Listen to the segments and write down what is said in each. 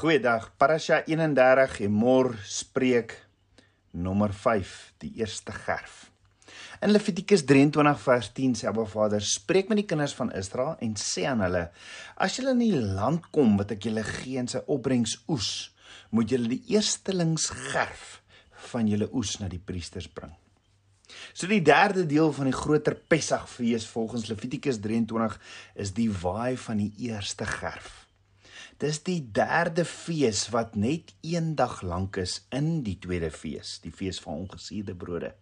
Goeiedag. Parasha 31 Emor spreek nommer 5, die eerste gerf. In Levitikus 23 vers 10 sê Abba Vader: "Spreek met die kinders van Israel en sê aan hulle: As julle in die land kom wat ek julle gee en sy opbrengs oes, moet julle die eerstelings gerf van julle oes na die priesters bring." So die derde deel van die groter Pessagfees volgens Levitikus 23 is die waai van die eerste gerf. Dis die derde fees wat net een dag lank is in die tweede fees, die fees van ongesuurde brode.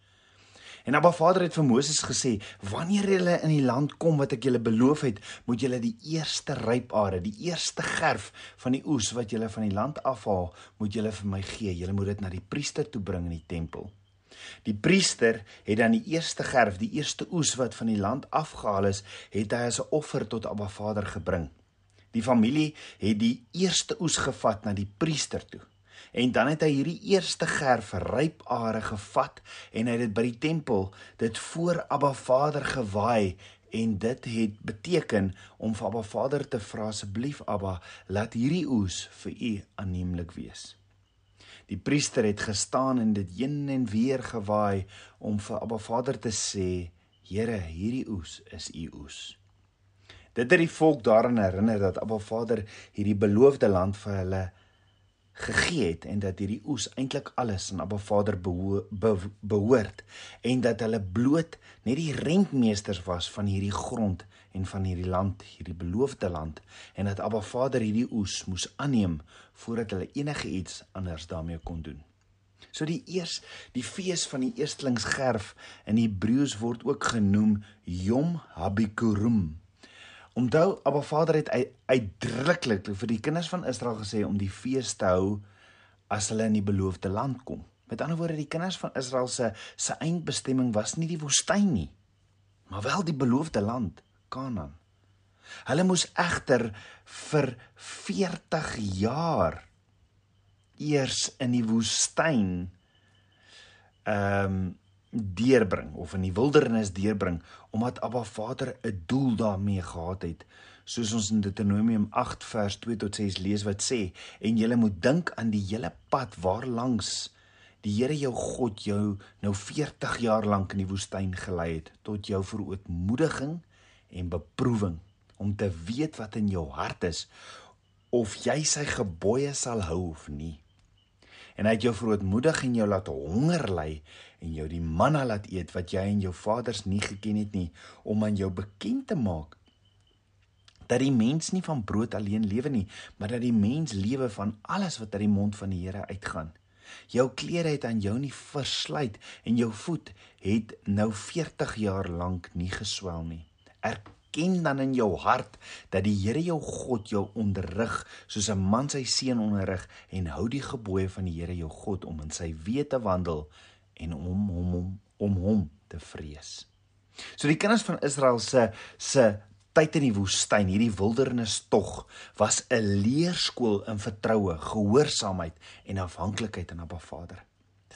En Abba Vader het vir Moses gesê: "Wanneer julle in die land kom wat ek julle beloof het, moet julle die eerste rypare, die eerste gerf van die oes wat julle van die land afhaal, moet julle vir my gee. Julle moet dit na die priester toe bring in die tempel." Die priester het dan die eerste gerf, die eerste oes wat van die land afgehaal is, het hy as 'n offer tot Abba Vader gebring. Die familie het die eerste oes gevat na die priester toe. En dan het hy hierdie eerste gerf ryp are gevat en hy het dit by die tempel dit voor Abba Vader gewaai en dit het beteken om vir Abba Vader te vra asseblief Abba laat hierdie oes vir u aanneemlik wees. Die priester het gestaan en dit heen en weer gewaai om vir Abba Vader te sê Here hierdie oes is u oes. Dit het die volk daaraan herinner dat Abba Vader hierdie beloofde land vir hulle gegee het en dat hierdie oes eintlik alles aan Abba Vader beho be behoort en dat hulle bloot net die rentmeesters was van hierdie grond en van hierdie land, hierdie beloofde land en dat Abba Vader hierdie oes moes aanneem voordat hulle enige iets anders daarmee kon doen. So die eers die fees van die eerstlingsgerf in Hebreëus word ook genoem Yom HaBikurim Onthou, Abba Vader het uitdruklik vir die kinders van Israel gesê om die fees te hou as hulle in die beloofde land kom. Met ander woorde, die kinders van Israel se se eindbestemming was nie die woestyn nie, maar wel die beloofde land, Kanaan. Hulle moes egter vir 40 jaar eers in die woestyn ehm um, deurbring of in die wildernis deurbring omdat Abba Vader 'n doel daarmee gehad het. Soos ons in Deuteronomium 8 vers 2 tot 6 lees wat sê en jy moet dink aan die hele pad waar langs die Here jou God jou nou 40 jaar lank in die woestyn gelei het tot jou verootmoediging en beproewing om te weet wat in jou hart is of jy sy gebooie sal hou of nie en hy het jou verootmoedig en jou laat honger ly en jou die manna laat eet wat jy en jou vaders nie geken het nie om aan jou bekend te maak dat die mens nie van brood alleen lewe nie maar dat die mens lewe van alles wat uit die mond van die Here uitgaan. Jou klere het aan jou nie versluit en jou voet het nou 40 jaar lank nie geswel nie. Erk erken dan in jou hart dat die Here jou God jou onderrig soos 'n man sy seun onderrig en hou die gebooie van die Here jou God om in sy weë te wandel en om hom om, om hom te vrees. So die kinders van Israel se se tyd in die woestyn, hierdie wildernis tog, was 'n leerskool in vertroue, gehoorsaamheid en afhanklikheid aan Abba Vader.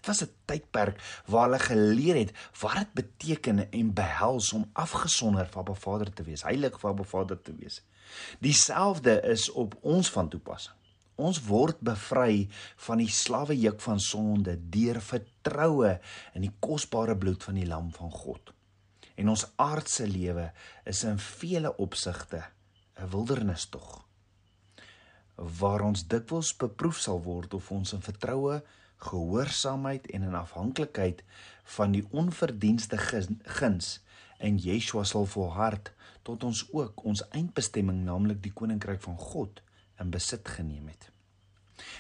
Dit was 'n tydperk waar hulle geleer het wat dit beteken en behels om afgesonder van Abba Vader te wees, heilig vir Abba Vader te wees. Dieselfde is op ons van toepassing. Ons word bevry van die slawejuk van sonde deur vertroue in die kosbare bloed van die lam van God. En ons aardse lewe is in vele opsigte 'n wildernis tog waar ons dikwels beproef sal word of ons in vertroue gehoorsaamheid en in afhanklikheid van die onverdienste guns en Yeshua sal volhard tot ons ook ons eindbestemming naamlik die koninkryk van God in besit geneem het.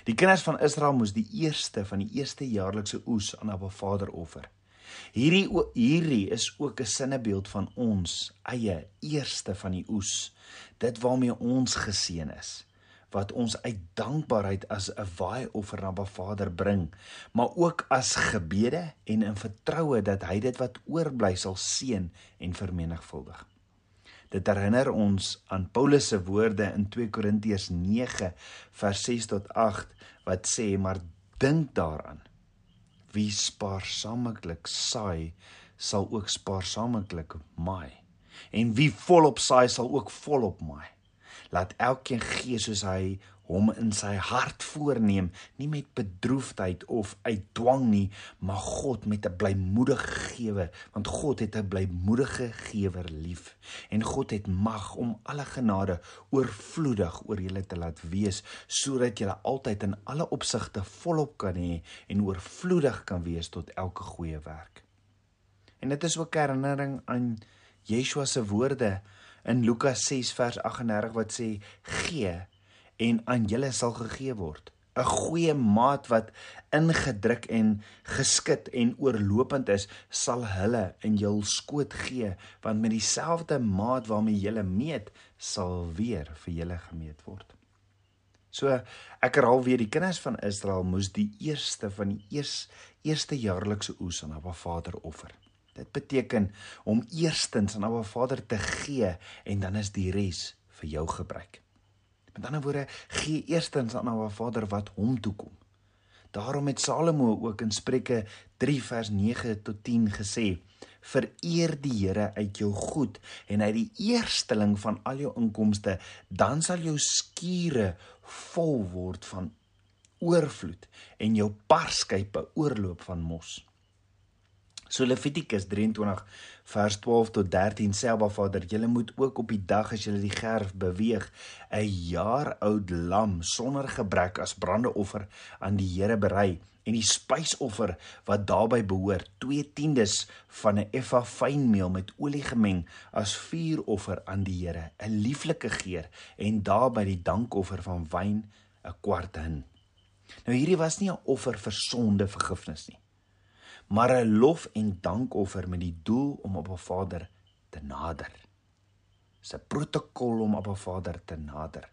Die kinders van Israel moes die eerste van die eerste jaarlikse oes aan Abba Vader offer. Hierdie hierdie is ook 'n sinnebeeld van ons eie eerste van die oes, dit waarmee ons geseën is wat ons uit dankbaarheid as 'n waai offer na Ba Vader bring, maar ook as gebede en in vertroue dat hy dit wat oorbly sal seën en vermenigvuldig. Dit herinner ons aan Paulus se woorde in 2 Korintiërs 9 vers 6 tot 8 wat sê maar dink daaraan. Wie spaarsaamlik saai sal ook spaarsaamlik maai. En wie volop saai sal ook volop maai Laat elkeen gee soos hy hom in sy hart voorneem, nie met bedroefdheid of uit dwang nie, maar God met 'n blymoedige gewer, want God het 'n blymoedige gewer lief. En God het mag om alle genade oorvloedig oor julle te laat wees, sodat julle altyd in alle opsigte volop kan hê en oorvloedig kan wees tot elke goeie werk. En dit is ook herinnering aan Yeshua se woorde in Lukas 6 vers 38 wat sê: "Gee en aan julle sal gegee word. 'n Goeie maat wat ingedruk en geskit en oorlopend is, sal hulle in jul skoot gee, want met dieselfde maat waarmee julle meet, sal weer vir julle gemeet word. So ek herhaal weer die kinders van Israel moes die eerste van die eers, eerste jaarlikse oes aan Abba Vader offer. Dit beteken om eerstens aan Abba Vader te gee en dan is die res vir jou gebruik. Met ander woorde, gee eerstens aan Abba Vader wat hom toekom. Daarom het Salomo ook in Spreuke 3 vers 9 tot 10 gesê: Vereer die Here uit jou goed en uit die eersteling van al jou inkomste, dan sal jou skure vol word van oorvloed en jou parskype oorloop van mos. So Levitikus 23 vers 12 tot 13 sê Abba Vader, julle moet ook op die dag as julle die gerf beweeg, 'n jaar oud lam sonder gebrek as brandeoffer aan die Here berei en die spysoffer wat daarbey behoort, 2/10 van 'n effa fynmeel met olie gemeng as vuuroffer aan die Here, 'n lieflike geur en daarbey die dankoffer van wyn 'n kwart hin. Nou hierdie was nie 'n offer vir sonde vergifnis nie maar 'n lof en dankoffer met die doel om op 'n Vader te nader. 'n protokol om op 'n Vader te nader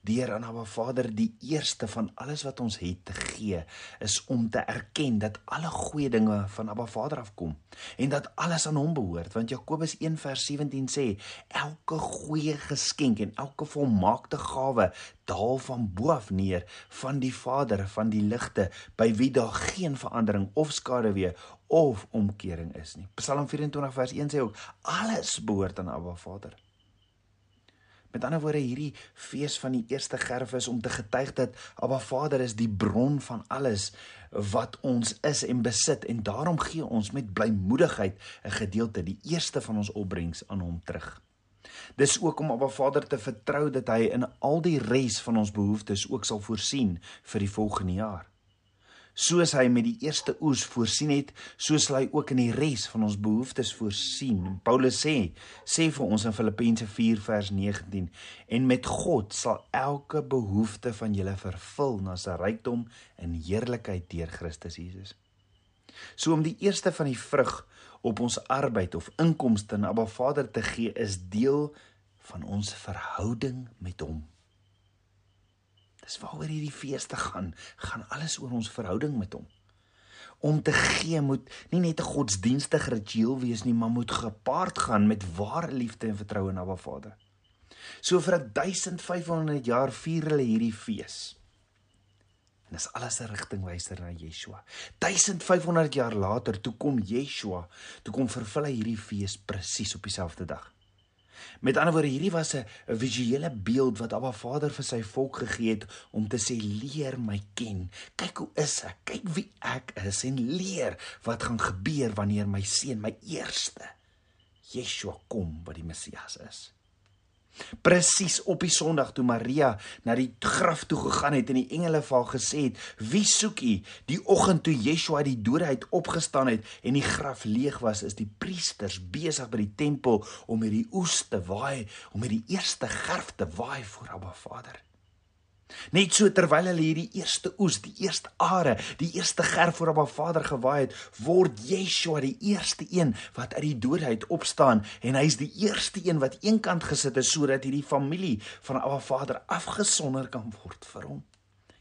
deur aan Abba Vader die eerste van alles wat ons het te gee is om te erken dat alle goeie dinge van Abba Vader afkom en dat alles aan hom behoort. Want Jakobus 1:17 sê elke goeie geskenk en elke volmaakte gawe daal van bo af neer van die Vader van die ligte by wie daar geen verandering of skaduwee of omkering is nie. Psalm 24 vers 1 sê ook alles behoort aan Abba Vader Met ander woorde hierdie fees van die eerste gerf is om te getuig dat Abba Vader is die bron van alles wat ons is en besit en daarom gee ons met blymoedigheid 'n gedeelte die eerste van ons opbrengs aan hom terug. Dis ook om Abba Vader te vertrou dat hy in al die res van ons behoeftes ook sal voorsien vir die volgende jaar soos hy met die eerste oes voorsien het, so sal hy ook in die res van ons behoeftes voorsien. Paulus sê, sê vir ons in Filippense 4 vers 19, en met God sal elke behoefte van julle vervul na sy rykdom in heerlikheid deur Christus Jesus. So om die eerste van die vrug op ons arbeid of inkomste aan Abba Vader te gee is deel van ons verhouding met hom. Dis waaroor hierdie feeste gaan, gaan alles oor ons verhouding met hom. Om te gee moet nie net 'n godsdienstige ritueel wees nie, maar moet gepaard gaan met ware liefde en vertroue na Abba Vader. So vir 1500 jaar vier hulle hierdie fees. En dis alles 'n rigtingwyser na Yeshua. 1500 jaar later toe kom Yeshua, toe kom vervul hy hierdie fees presies op dieselfde dag. Met ander woorde, hierdie was 'n visuele beeld wat Abba Vader vir sy volk gegee het om te sê leer my ken. Kyk hoe is ek? Kyk wie ek is en leer wat gaan gebeur wanneer my seun, my eerste Yeshua kom wat die Messias is. Presies op die Sondag toe Maria na die graf toe gegaan het en die engele vir haar gesê het: "Wie soek u?" Die oggend toe Yeshua die dode uit opgestaan het en die graf leeg was, is die priesters besig by die tempel om hierdie oes te waai, om hierdie eerste gerf te waai voor Abba Vader. Net so terwyl hulle hierdie eerste oes, die eerste are, die eerste gerf voor op haar Vader gewaai het, word Yeshua die eerste een wat uit die dood uit opstaan en hy's die eerste een wat eenkant gesit is sodat hierdie familie van Abba Vader afgesonder kan word vir hom.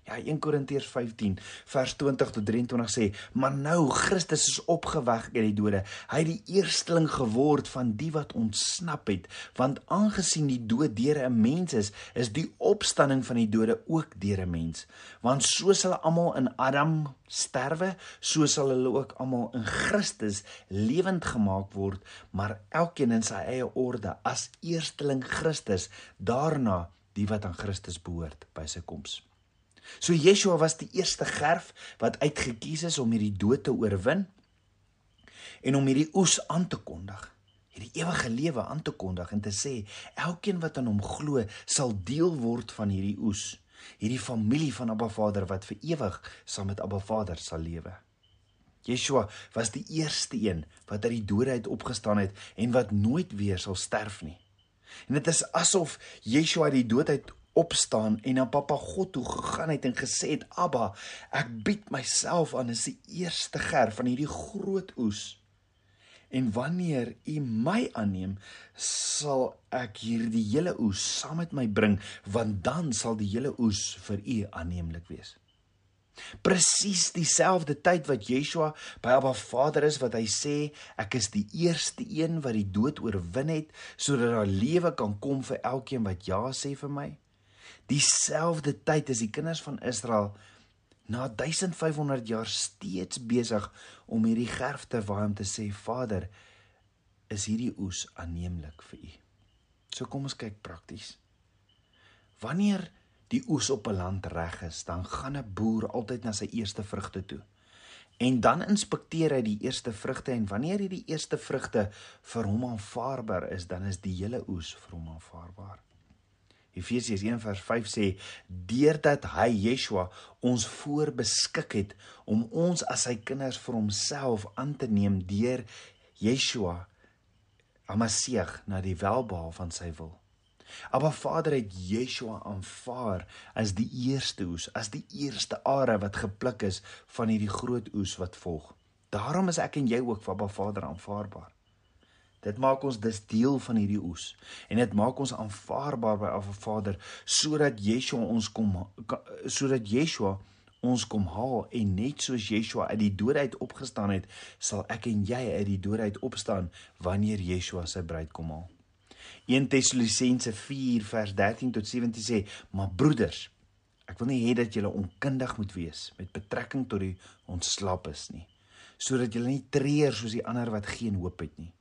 Ja, 1 Korintiërs 15 vers 20 tot 23 sê, "Maar nou Christus is opgewek uit die dode. Hy het die eersteling geword van die wat ontsnap het, want aangesien die dood deur 'n mens is, is die opstanding van die dode ook deur 'n mens. Want soos hulle almal in Adam sterwe, so sal hulle ook almal in Christus lewend gemaak word, maar elkeen in sy eie orde as eersteling Christus, daarna die wat aan Christus behoort by sy koms. So Yeshua was die eerste gerf wat uitgekies is om hierdie dood te oorwin en om hierdie oes aan te kondig hierdie ewige lewe aan te kondig en te sê elkeen wat aan hom glo sal deel word van hierdie oes hierdie familie van Abba Vader wat vir ewig saam met Abba Vader sal lewe. Yeshua was die eerste een wat uit die dode uit opgestaan het en wat nooit weer sal sterf nie. En dit is asof Yeshua uit die dood uit opstaan en na Papa God toe gegaan het en gesê het Abba ek bied myself aan as die eerste ger van hierdie groot oes En wanneer u my aanneem, sal ek hierdie hele oes saam met my bring, want dan sal die hele oes vir u aanneemlik wees. Presies dieselfde tyd wat Yeshua by Abba Vader is wat hy sê ek is die eerste een wat die dood oorwin het sodat daar lewe kan kom vir elkeen wat ja sê vir my. Dieselfde tyd is die kinders van Israel na 1500 jaar steeds besig om hierdie gerf te waai om te sê Vader is hierdie oes aanneemlik vir u. So kom ons kyk prakties. Wanneer die oes op 'n land reg is, dan gaan 'n boer altyd na sy eerste vrugte toe. En dan inspekteer hy die eerste vrugte en wanneer hierdie eerste vrugte vir hom aanvaarbaar is, dan is die hele oes vir hom aanvaarbaar. Efesiërs 1:5 sê deurdat hy Yeshua ons voorbeskik het om ons as sy kinders vir homself aan te neem deur Yeshua Amasieg na die welbehaal van sy wil. Maar Vader het Yeshua aanvaar as die eerste oes, as die eerste are wat gepluk is van hierdie groot oes wat volg. Daarom is ek en jy ook vir Abba Vader aanvaarbaar. Dit maak ons dis deel van hierdie oes en dit maak ons aanvaarbaar by Abba Vader sodat Yeshua ons kom sodat Yeshua ons kom haal en net soos Yeshua uit die dood uit opgestaan het, sal ek en jy uit die dood uit opstaan wanneer Yeshua sy bruid kom haal. 1 Tessalonisense 4 vers 13 tot 17 sê: "Maar broeders, ek wil nie hê dat julle onkundig moet wees met betrekking tot die ontslappes nie, sodat julle nie treur soos die ander wat geen hoop het nie."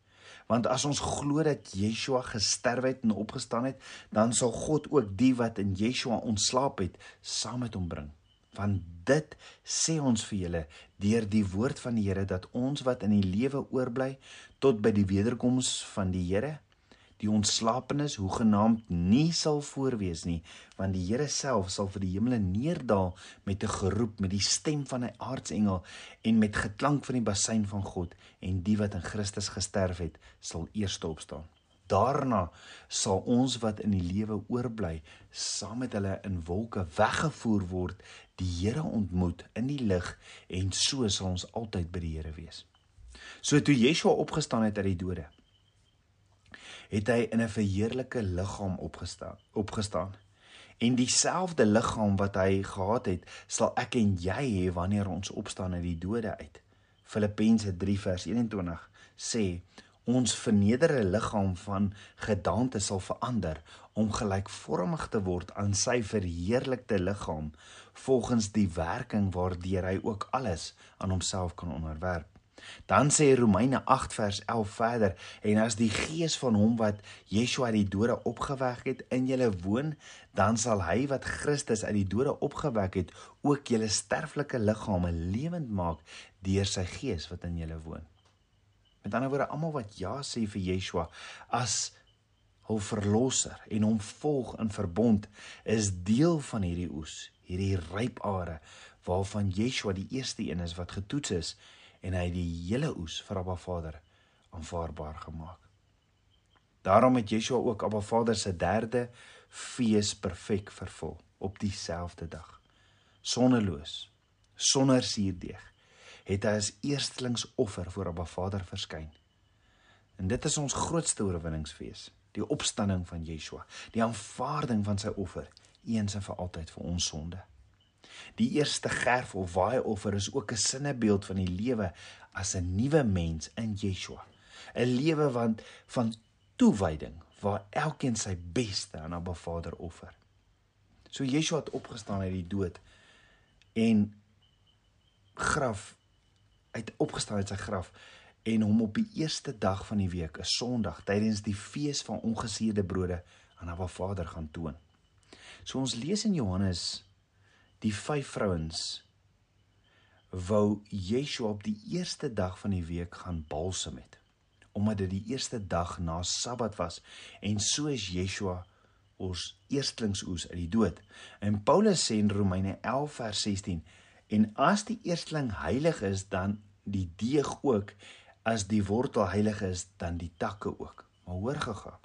Want as ons glo dat Yeshua gesterf het en opgestaan het, dan sal God ook die wat in Yeshua ontslaap het, saam met hom bring. Want dit sê ons vir julle deur die woord van die Here dat ons wat in die lewe oorbly tot by die wederkoms van die Here die ontslapenis hoegenaamd nie sal voorwees nie want die Here self sal vir die hemele neerdal met 'n geroep met die stem van 'n aartsengel en met geklank van die bassein van God. En die wat in Christus gesterf het sal eerste opstaan. Daarna sal ons wat in die lewe oorbly saam met hulle in wolke weggevoer word die Here ontmoet in die lig en so sal ons altyd by die Here wees. So toe Yeshua opgestaan het uit die dode het hy in 'n verheerlike liggaam opgestaan opgestaan. En dieselfde liggaam wat hy gehad het sal ek en jy hê wanneer ons opstaan uit die dode uit. Filippense 3 vers 21 sê ons vernederde liggaam van gedaante sal verander om gelykvormig te word aan sy verheerlikte liggaam volgens die werking waardeur hy ook alles aan homself kan onderwerp Dan sê Romeine 8 vers 11 verder en as die gees van hom wat Yeshua uit die dode opgewek het in julle woon, dan sal hy wat Christus uit die dode opgewek het ook julle sterflike liggame lewend maak deur sy gees wat in julle woon. Met ander woorde, almal wat ja sê vir Yeshua as hul verlosser en hom volg in verbond is deel van hierdie oes, hierdie ryp are waarvan Yeshua die eerste een is wat getoets is en hy die hele oes vir Abba Vader aanvaarbaar gemaak. Daarom het Yeshua ook Abba Vader se derde fees perfek vervul op dieselfde dag. Sonneloos, sonder suurdeeg, het hy as eerstelingsoffer voor Abba Vader verskyn. En dit is ons grootste oorwinningsfees, die opstanding van Yeshua, die aanvaarding van sy offer eens en vir altyd vir ons sonde. Die eerste gerf of waaioffer is ook 'n sinnebeeld van die lewe as 'n nuwe mens in Yeshua. 'n Lewe van van toewyding waar elkeen sy beste aan Abba Vader offer. So Yeshua het opgestaan uit die dood en graf uit opgestaan uit sy graf en hom op die eerste dag van die week, 'n Sondag, tydens die fees van ongesuurde brode aan Abba Vader gaan toon. So ons lees in Johannes die vyf vrouens wou Yeshua op die eerste dag van die week gaan balsem het omdat dit die eerste dag na Sabbat was en so is Yeshua ons eerstlingsoes uit die dood. En Paulus sê in Romeine 11 vers 16 en as die eerstling heilig is dan die deeg ook as die wortel heilig is dan die takke ook. Maar hoor gaga.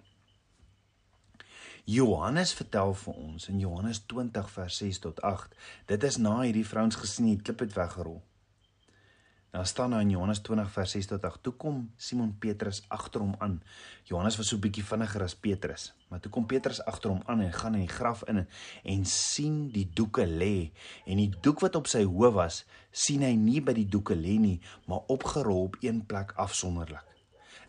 Johannes vertel vir ons in Johannes 20 vers 6 tot 8. Dit is na hierdie vrouens gesien die klip het weggerol. Daar staan nou in Johannes 20 vers 6 tot 8. Toe kom Simon Petrus agter hom aan. Johannes was so bietjie vinniger as Petrus, maar toe kom Petrus agter hom aan en gaan in die graf in en sien die doeke lê en die doek wat op sy hoof was, sien hy nie by die doeke lê nie, maar opgerol op een plek afsonderlik.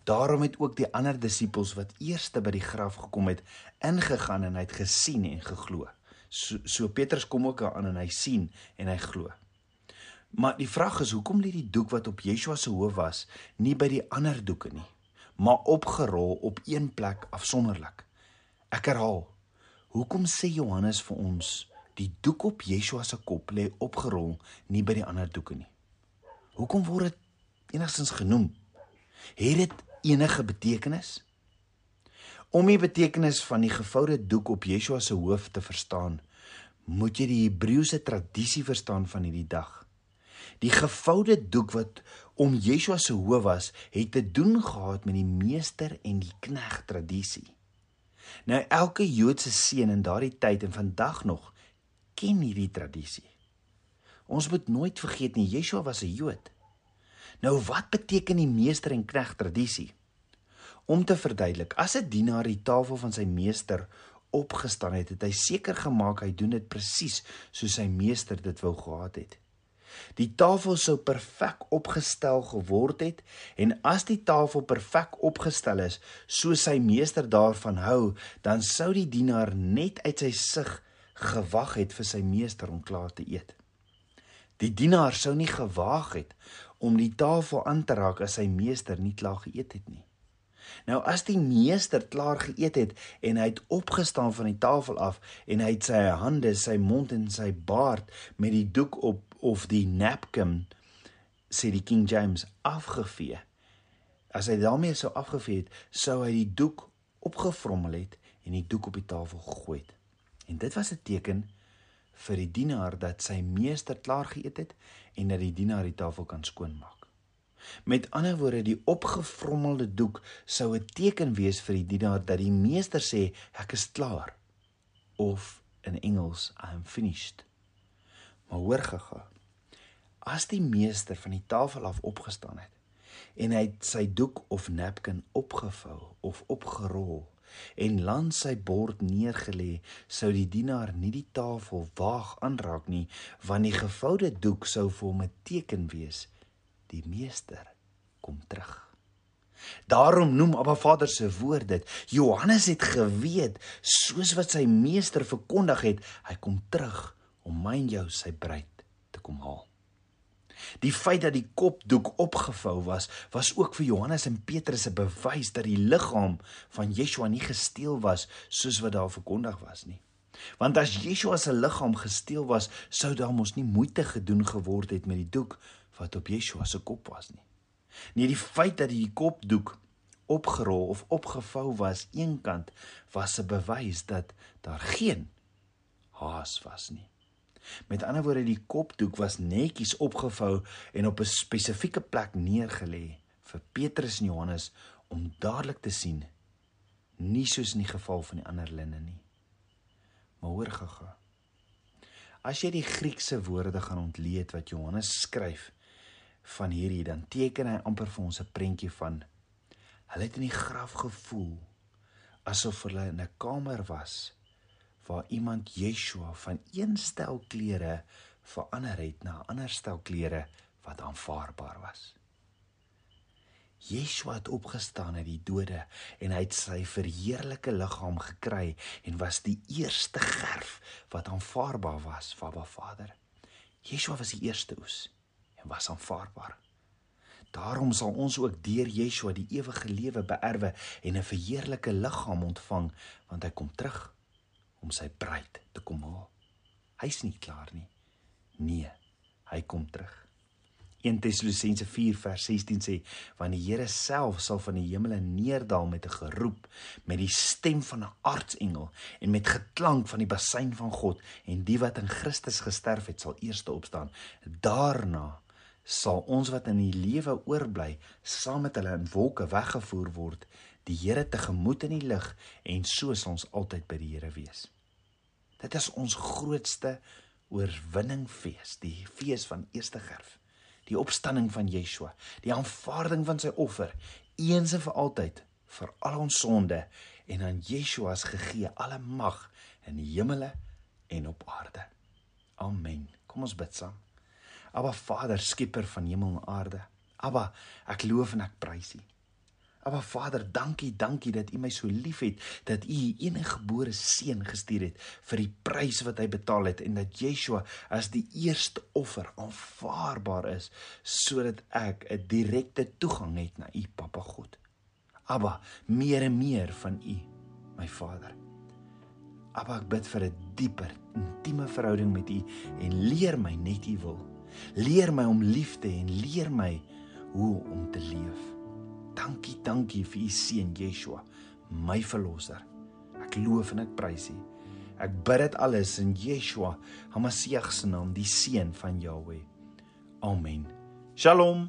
Daarom het ook die ander disippels wat eerste by die graf gekom het, ingegaan en hy het gesien en geglo. So, so Petrus kom ook aan en hy sien en hy glo. Maar die vraag is hoekom lê die doek wat op Yeshua se hoof was nie by die ander doeke nie, maar opgerol op een plek afsonderlik. Ek herhaal. Hoekom sê Johannes vir ons die doek op Yeshua se kop lê opgerol nie by die ander doeke nie? Hoekom word dit enigstens genoem? Het dit enige betekenis? Om die betekenis van die gevoude doek op Yeshua se hoof te verstaan, moet jy die Hebreëse tradisie verstaan van hierdie dag. Die gevoude doek wat om Yeshua se hoof was, het te doen gehad met die meester en die knegt tradisie. Nou elke Joodse seun in daardie tyd en vandag nog ken hierdie tradisie. Ons moet nooit vergeet nie Yeshua was 'n Jood. Nou wat beteken die meester en knegt tradisie? Om te verduidelik, as 'n dienaar die tafel van sy meester opgestaan het, het hy seker gemaak hy doen dit presies soos sy meester dit wou gehad het. Die tafel sou perfek opgestel geword het en as die tafel perfek opgestel is, soos sy meester daarvan hou, dan sou die dienaar net uit sy sig gewag het vir sy meester om klaar te eet. Die dienaar sou nie gewaag het om die tafel aan te raak as sy meester nie klaar geëet het nie. Nou as die meester klaar geëet het en hy het opgestaan van die tafel af en hy het sy hande, sy mond en sy baard met die doek op of die napkin sê die King James afgevee. As hy daarmee sou afgevee het, sou hy die doek opgevrommel het en die doek op die tafel gegooi het. En dit was 'n teken vir die dienaar dat sy meester klaar geëet het en dat die dienaar die tafel kan skoonmaak. Met ander woorde, die opgevrommelde doek sou 'n teken wees vir die dienaar dat die meester sê ek is klaar of in Engels I am finished. Maar hoor gaga. As die meester van die tafel af opgestaan het en hy het sy doek of napkin opgevou of opgerol en langs sy bord neergelê, sou die dienaar nie die tafel waag aanraak nie, want die gevoude doek sou vir hom 'n teken wees die meester kom terug. Daarom noem Abba Vader se woord dit. Johannes het geweet soos wat sy meester verkondig het, hy kom terug om my en jou sy bruid te kom haal. Die feit dat die kopdoek opgevou was, was ook vir Johannes en Petrus 'n bewys dat die liggaam van Yeshua nie gesteel was soos wat daar verkondig was nie. Want as Yeshua se liggaam gesteel was, sou daar mos nie moeite gedoen geword het met die doek wat op Yeshua se kop was nie. Nee, die feit dat die kopdoek opgerol of opgevou was eenkant was 'n bewys dat daar geen haas was nie. Met ander woorde, die kopdoek was netjies opgevou en op 'n spesifieke plek neergelê vir Petrus en Johannes om dadelik te sien, nie soos in die geval van die ander linne nie. Maar hoor gaga. As jy die Griekse woorde gaan ontleed wat Johannes skryf van hierdie, dan teken hy amper vir ons 'n prentjie van hulle het in die graf gevoel asof hulle in 'n kamer was waar iemand Yeshua van een stel klere verander het na 'n ander stel klere wat aanvaarbaar was. Yeshua het opgestaan uit die dode en hy het sy verheerlike liggaam gekry en was die eerste gerf wat aanvaarbaar was vir Abba Vader. Yeshua was die eerste oes en was aanvaarbaar. Daarom sal ons ook deur Yeshua die ewige lewe beerwe en 'n verheerlike liggaam ontvang want hy kom terug om sy bruid te kom haal. Hy's nie klaar nie. Nee, hy kom terug. 1 Tessalonisense 4 vers 16 sê want die Here self sal van die hemele neerdal met 'n geroep met die stem van 'n aartsengel en met geklank van die basuin van God en die wat in Christus gesterf het sal eers opstaan daarna sal ons wat in die lewe oorbly saam met hulle in wolke weggevoer word die Here tegemoet in die lig en so sal ons altyd by die Here wees dit is ons grootste oorwinningfees die fees van eerste gerf die opstanding van Yeshua, die aanvaarding van sy offer, eens en vir altyd vir al ons sonde en aan Yeshua is gegee alle mag in die hemele en op aarde. Amen. Kom ons bid saam. Aba Vader, skepper van hemel en aarde. Aba, ek loof en ek prys U. Maar Vader, dankie, dankie dat U my so liefhet, dat U U eniggebore seun gestuur het vir die prys wat hy betaal het en dat Yeshua as die eerste offer aanvaarbaar is sodat ek 'n direkte toegang het na U Papa God. Abba, meer en meer van U, my Vader. Abba, ek bid vir 'n dieper, intieme verhouding met U en leer my net U wil. Leer my om lief te hê en leer my hoe om te leef. Dankie, dankie vir u seun Yeshua, my verlosser. Ek loof en ek prys u. Ek bid dit alles in Yeshua, Hamasieg se naam, die seun van Jahweh. Amen. Shalom.